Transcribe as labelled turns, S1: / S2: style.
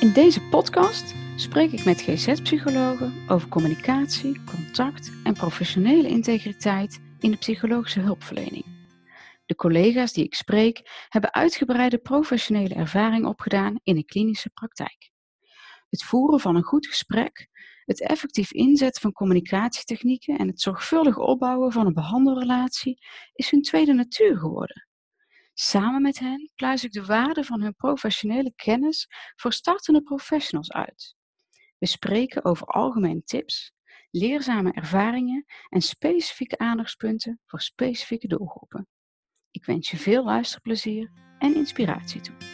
S1: In deze podcast spreek ik met GZ-psychologen over communicatie, contact en professionele integriteit in de psychologische hulpverlening. De collega's die ik spreek hebben uitgebreide professionele ervaring opgedaan in de klinische praktijk. Het voeren van een goed gesprek, het effectief inzetten van communicatietechnieken en het zorgvuldig opbouwen van een behandelrelatie is hun tweede natuur geworden. Samen met hen pluis ik de waarde van hun professionele kennis voor startende professionals uit. We spreken over algemene tips, leerzame ervaringen en specifieke aandachtspunten voor specifieke doelgroepen. Ik wens je veel luisterplezier en inspiratie toe.